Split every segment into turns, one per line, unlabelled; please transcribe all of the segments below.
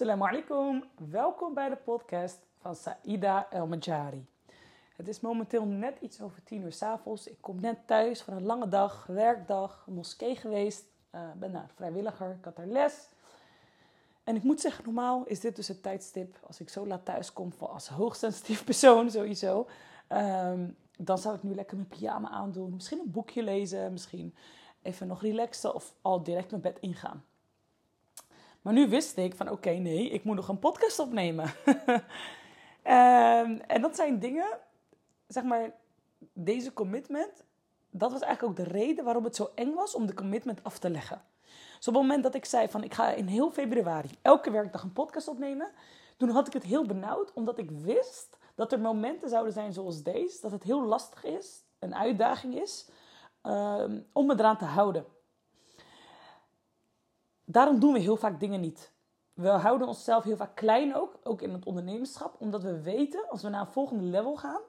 Assalamu alaikum. Welkom bij de podcast van Saida El Majari. Het is momenteel net iets over tien uur s avonds. Ik kom net thuis van een lange dag, werkdag, moskee geweest. Uh, ben daar vrijwilliger, ik had er les. En ik moet zeggen, normaal is dit dus het tijdstip als ik zo laat thuis kom als hoogsensitief persoon sowieso. Um, dan zou ik nu lekker mijn pyjama aandoen, misschien een boekje lezen, misschien even nog relaxen of al direct mijn bed ingaan. Maar nu wist ik van oké, nee, ik moet nog een podcast opnemen. um, en dat zijn dingen, zeg maar, deze commitment, dat was eigenlijk ook de reden waarom het zo eng was om de commitment af te leggen. Dus op het moment dat ik zei van ik ga in heel februari elke werkdag een podcast opnemen, toen had ik het heel benauwd, omdat ik wist dat er momenten zouden zijn zoals deze, dat het heel lastig is, een uitdaging is, um, om me eraan te houden. Daarom doen we heel vaak dingen niet. We houden onszelf heel vaak klein ook, ook in het ondernemerschap, omdat we weten als we naar een volgende level gaan,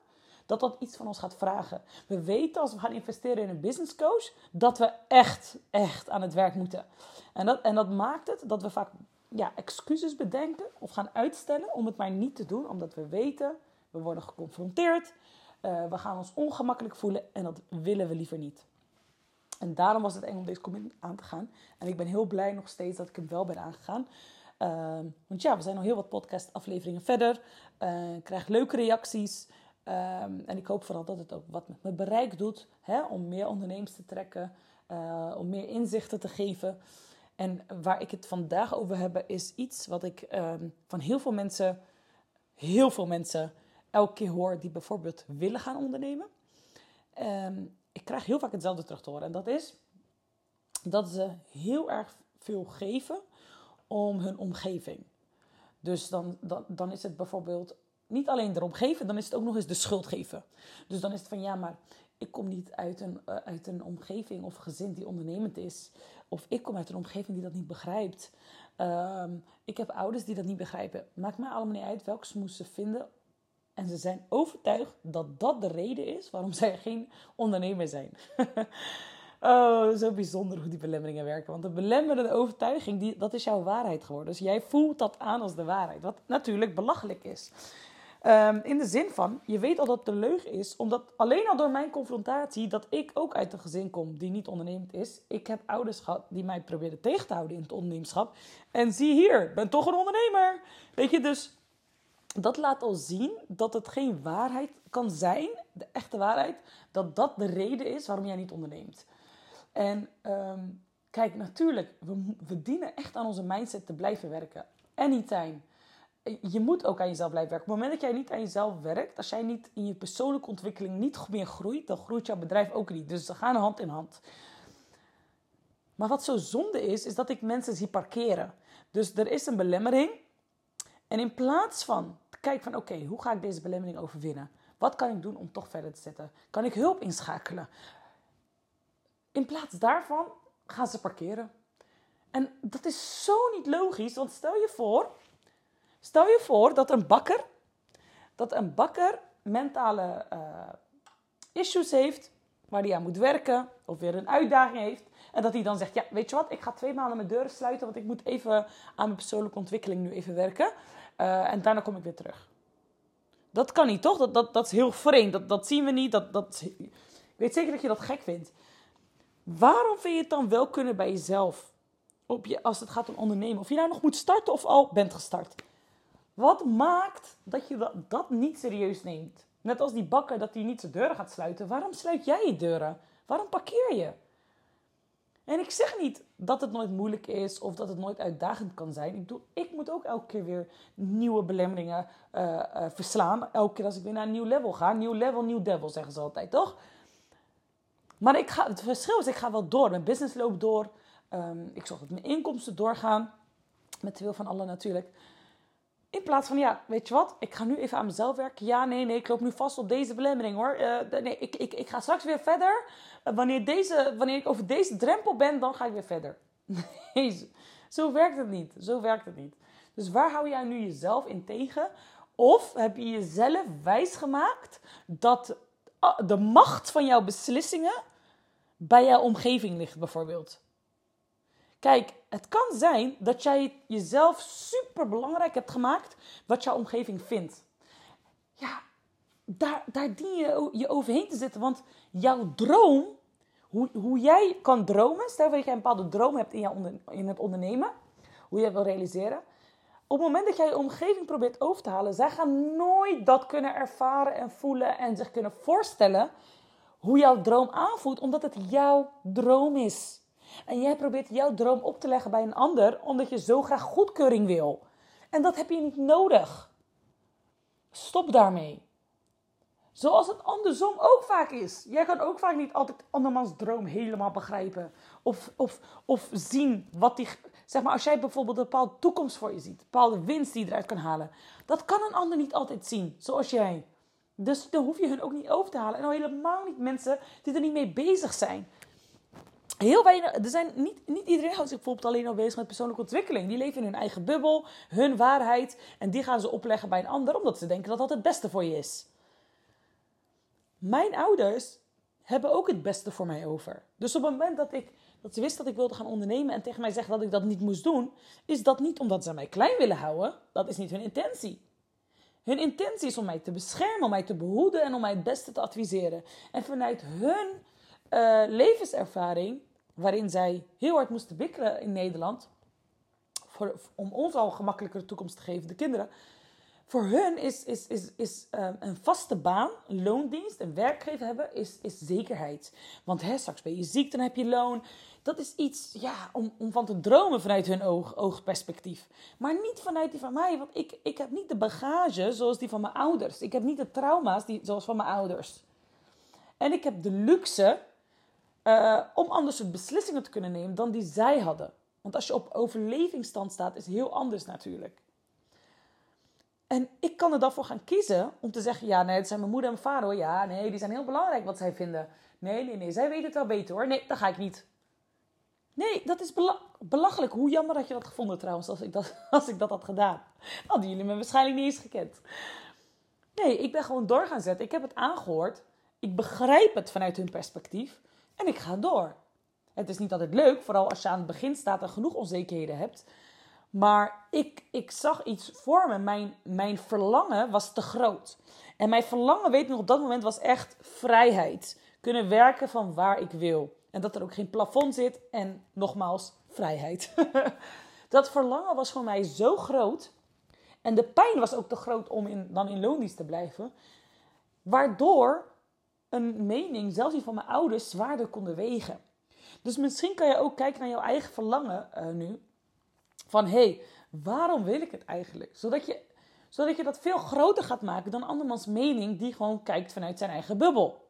dat dat iets van ons gaat vragen. We weten als we gaan investeren in een business coach, dat we echt, echt aan het werk moeten. En dat, en dat maakt het dat we vaak ja, excuses bedenken of gaan uitstellen om het maar niet te doen, omdat we weten, we worden geconfronteerd, uh, we gaan ons ongemakkelijk voelen en dat willen we liever niet. En daarom was het eng om deze commitment aan te gaan. En ik ben heel blij nog steeds dat ik hem wel ben aangegaan. Uh, want ja, we zijn al heel wat podcast-afleveringen verder. Uh, ik krijg leuke reacties. Um, en ik hoop vooral dat het ook wat met mijn bereik doet. Hè, om meer ondernemers te trekken. Uh, om meer inzichten te geven. En waar ik het vandaag over heb, is iets wat ik um, van heel veel mensen, heel veel mensen, elke keer hoor die bijvoorbeeld willen gaan ondernemen. Um, ik krijg heel vaak hetzelfde terug te horen. En dat is dat ze heel erg veel geven om hun omgeving. Dus dan, dan, dan is het bijvoorbeeld niet alleen erom geven, dan is het ook nog eens de schuld geven. Dus dan is het van ja, maar ik kom niet uit een, uh, uit een omgeving of gezin die ondernemend is. Of ik kom uit een omgeving die dat niet begrijpt. Um, ik heb ouders die dat niet begrijpen. Maakt mij allemaal niet uit welke smoes ze vinden en ze zijn overtuigd dat dat de reden is waarom zij geen ondernemer zijn. oh, zo bijzonder hoe die belemmeringen werken. Want de belemmerende overtuiging, die, dat is jouw waarheid geworden. Dus jij voelt dat aan als de waarheid. Wat natuurlijk belachelijk is. Um, in de zin van, je weet al dat het een leugen is, omdat alleen al door mijn confrontatie, dat ik ook uit een gezin kom die niet ondernemend is. Ik heb ouders gehad die mij probeerden tegen te houden in het ondernemerschap. En zie hier, ben toch een ondernemer. Weet je, dus dat laat al zien dat het geen waarheid kan zijn, de echte waarheid, dat dat de reden is waarom jij niet onderneemt. En um, kijk, natuurlijk, we, we dienen echt aan onze mindset te blijven werken. Anytime. Je moet ook aan jezelf blijven werken. Op het moment dat jij niet aan jezelf werkt, als jij niet in je persoonlijke ontwikkeling niet meer groeit, dan groeit jouw bedrijf ook niet. Dus ze gaan hand in hand. Maar wat zo zonde is, is dat ik mensen zie parkeren. Dus er is een belemmering. En in plaats van kijken van oké, hoe ga ik deze belemmering overwinnen? Wat kan ik doen om toch verder te zetten? Kan ik hulp inschakelen? In plaats daarvan gaan ze parkeren. En dat is zo niet logisch, want stel je voor, stel je voor dat een bakker, dat een bakker mentale uh, issues heeft, waar hij aan moet werken, of weer een uitdaging heeft, en dat hij dan zegt, ja, weet je wat, ik ga twee maanden mijn deuren sluiten, want ik moet even aan mijn persoonlijke ontwikkeling nu even werken. Uh, en daarna kom ik weer terug. Dat kan niet, toch? Dat, dat, dat is heel vreemd. Dat, dat zien we niet. Dat, dat, ik weet zeker dat je dat gek vindt. Waarom vind je het dan wel kunnen bij jezelf? Op je, als het gaat om ondernemen. Of je nou nog moet starten of al bent gestart. Wat maakt dat je dat, dat niet serieus neemt? Net als die bakker dat hij niet zijn deuren gaat sluiten. Waarom sluit jij je deuren? Waarom parkeer je? En ik zeg niet dat het nooit moeilijk is of dat het nooit uitdagend kan zijn. Ik, bedoel, ik moet ook elke keer weer nieuwe belemmeringen uh, uh, verslaan. Elke keer als ik weer naar een nieuw level ga. Nieuw level, nieuw devil, zeggen ze altijd, toch? Maar ik ga, het verschil is, ik ga wel door. Mijn business loopt door. Um, ik zorg dat mijn inkomsten doorgaan. Met de wil van Allah natuurlijk. In plaats van, ja, weet je wat? Ik ga nu even aan mezelf werken. Ja, nee, nee, ik loop nu vast op deze belemmering hoor. Uh, nee, ik, ik, ik ga straks weer verder. Uh, wanneer, deze, wanneer ik over deze drempel ben, dan ga ik weer verder. Nee, zo werkt het niet. Zo werkt het niet. Dus waar hou jij nu jezelf in tegen? Of heb je jezelf wijsgemaakt dat ah, de macht van jouw beslissingen bij jouw omgeving ligt, bijvoorbeeld? Kijk, het kan zijn dat jij jezelf super belangrijk hebt gemaakt wat jouw omgeving vindt. Ja, daar, daar dien je je overheen te zitten. Want jouw droom, hoe, hoe jij kan dromen, stel dat jij een bepaalde droom hebt in, jouw in het ondernemen, hoe je wil realiseren. Op het moment dat jij je omgeving probeert over te halen, zij gaan nooit dat kunnen ervaren en voelen en zich kunnen voorstellen hoe jouw droom aanvoelt, omdat het jouw droom is. En jij probeert jouw droom op te leggen bij een ander, omdat je zo graag goedkeuring wil. En dat heb je niet nodig. Stop daarmee. Zoals het andersom ook vaak is. Jij kan ook vaak niet altijd andermans droom helemaal begrijpen. Of, of, of zien wat die. Zeg maar, als jij bijvoorbeeld een bepaalde toekomst voor je ziet, een bepaalde winst die je eruit kan halen. Dat kan een ander niet altijd zien, zoals jij. Dus dan hoef je hun ook niet over te halen. En al helemaal niet mensen die er niet mee bezig zijn. Heel weinig, er zijn niet, niet iedereen houdt zich bijvoorbeeld alleen al bezig met persoonlijke ontwikkeling. Die leven in hun eigen bubbel, hun waarheid. En die gaan ze opleggen bij een ander, omdat ze denken dat dat het beste voor je is. Mijn ouders hebben ook het beste voor mij over. Dus op het moment dat, ik, dat ze wisten dat ik wilde gaan ondernemen en tegen mij zeggen dat ik dat niet moest doen, is dat niet omdat ze mij klein willen houden. Dat is niet hun intentie. Hun intentie is om mij te beschermen, om mij te behoeden en om mij het beste te adviseren. En vanuit hun uh, levenservaring, waarin zij heel hard moesten bikkelen in Nederland, voor, om ons al een gemakkelijkere toekomst te geven, de kinderen. Voor hun is, is, is, is um, een vaste baan, een loondienst, een werkgever hebben, is, is zekerheid. Want hè, straks ben je ziek, dan heb je loon. Dat is iets ja, om, om van te dromen vanuit hun oog, oogperspectief. Maar niet vanuit die van mij, want ik, ik heb niet de bagage zoals die van mijn ouders. Ik heb niet de trauma's die, zoals van mijn ouders. En ik heb de luxe uh, om anders soort beslissingen te kunnen nemen dan die zij hadden. Want als je op overlevingsstand staat, is heel anders natuurlijk. En ik kan er dan voor gaan kiezen om te zeggen: ja, nee, het zijn mijn moeder en mijn vader hoor. Ja, nee, die zijn heel belangrijk wat zij vinden. Nee, nee, nee, zij weten het wel beter hoor. Nee, dat ga ik niet. Nee, dat is belachelijk. Hoe jammer dat je dat gevonden trouwens, als ik dat, als ik dat had gedaan. Hadden jullie me waarschijnlijk niet eens gekend. Nee, ik ben gewoon door gaan zetten. Ik heb het aangehoord. Ik begrijp het vanuit hun perspectief. En ik ga door. Het is niet altijd leuk, vooral als je aan het begin staat en genoeg onzekerheden hebt. Maar ik, ik zag iets voor me. Mijn, mijn verlangen was te groot. En mijn verlangen, weet ik nog, op dat moment was echt vrijheid. Kunnen werken van waar ik wil. En dat er ook geen plafond zit. En nogmaals, vrijheid. dat verlangen was voor mij zo groot. En de pijn was ook te groot om in, dan in loondienst te blijven. Waardoor een mening, zelfs die van mijn ouders, zwaarder konden wegen. Dus misschien kan je ook kijken naar jouw eigen verlangen uh, nu. Van hé, hey, waarom wil ik het eigenlijk? Zodat je, zodat je dat veel groter gaat maken dan andermans mening die gewoon kijkt vanuit zijn eigen bubbel.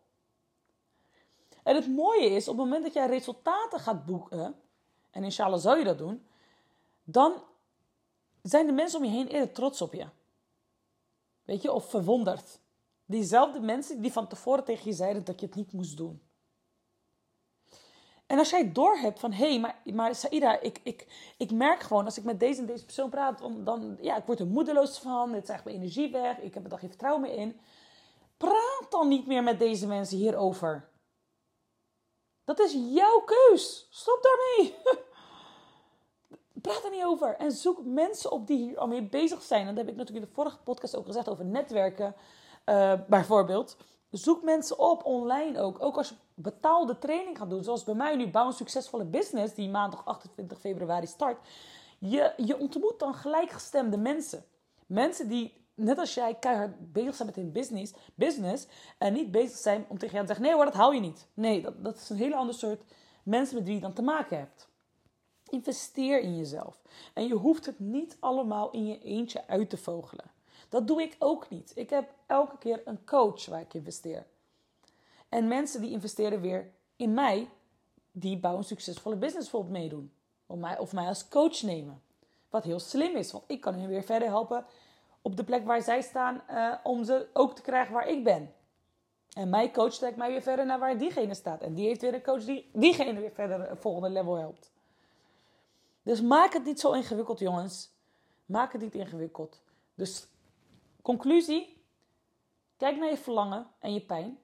En het mooie is, op het moment dat jij resultaten gaat boeken, en inshallah zou je dat doen, dan zijn de mensen om je heen eerder trots op je. Weet je, of verwonderd. Diezelfde mensen die van tevoren tegen je zeiden dat je het niet moest doen. En als jij doorhebt van, hé, hey, maar, maar Saida, ik, ik, ik merk gewoon als ik met deze en deze persoon praat, dan, ja, ik word er moedeloos van, het zegt mijn energie weg, ik heb er dan geen vertrouwen meer in. Praat dan niet meer met deze mensen hierover. Dat is jouw keus. Stop daarmee. Praat er niet over. En zoek mensen op die hier al mee bezig zijn. En dat heb ik natuurlijk in de vorige podcast ook gezegd over netwerken, uh, bijvoorbeeld. Zoek mensen op online ook. Ook als je betaalde training gaat doen, zoals bij mij nu, Bouw een Succesvolle Business, die maandag 28 februari start. Je, je ontmoet dan gelijkgestemde mensen. Mensen die, net als jij, keihard bezig zijn met hun business, business en niet bezig zijn om tegen jou te zeggen: nee hoor, dat hou je niet. Nee, dat, dat is een hele ander soort mensen met wie je dan te maken hebt. Investeer in jezelf. En je hoeft het niet allemaal in je eentje uit te vogelen. Dat doe ik ook niet. Ik heb elke keer een coach waar ik investeer. En mensen die investeren weer in mij, die bouwen een succesvolle business bijvoorbeeld meedoen. Of mij, of mij als coach nemen. Wat heel slim is, want ik kan hen weer verder helpen op de plek waar zij staan, uh, om ze ook te krijgen waar ik ben. En mijn coach trekt mij weer verder naar waar diegene staat. En die heeft weer een coach die diegene weer verder het volgende level helpt. Dus maak het niet zo ingewikkeld, jongens. Maak het niet ingewikkeld. Dus Conclusie: kijk naar je verlangen en je pijn.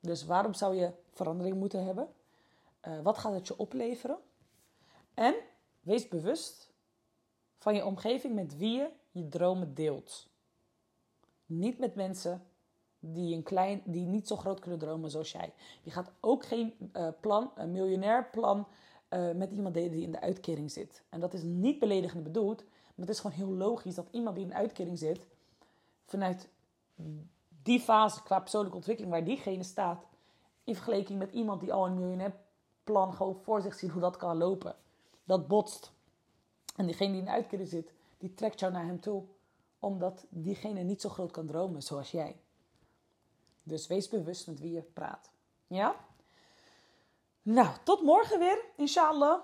Dus waarom zou je verandering moeten hebben? Uh, wat gaat het je opleveren? En wees bewust van je omgeving met wie je je dromen deelt. Niet met mensen die, een klein, die niet zo groot kunnen dromen zoals jij. Je gaat ook geen uh, plan, een miljonair plan, uh, met iemand delen die in de uitkering zit. En dat is niet beledigend bedoeld, maar het is gewoon heel logisch dat iemand die in de uitkering zit, vanuit die fase qua persoonlijke ontwikkeling waar diegene staat, in vergelijking met iemand die al een miljonair plan gewoon voor zich ziet hoe dat kan lopen. Dat botst. En diegene die in uitkering zit, die trekt jou naar hem toe. Omdat diegene niet zo groot kan dromen zoals jij. Dus wees bewust met wie je praat. Ja? Nou, tot morgen weer, inshallah.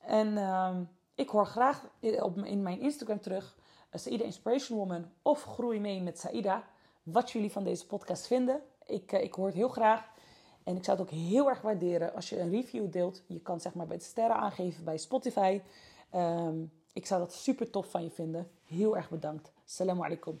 En uh, ik hoor graag op, in mijn Instagram terug, uh, Saida Inspiration Woman of Groei mee met Saida, wat jullie van deze podcast vinden. Ik, uh, ik hoor het heel graag. En ik zou het ook heel erg waarderen als je een review deelt. Je kan zeg maar bij de sterren aangeven bij Spotify. Um, ik zou dat super tof van je vinden. Heel erg bedankt. Salam alaikum.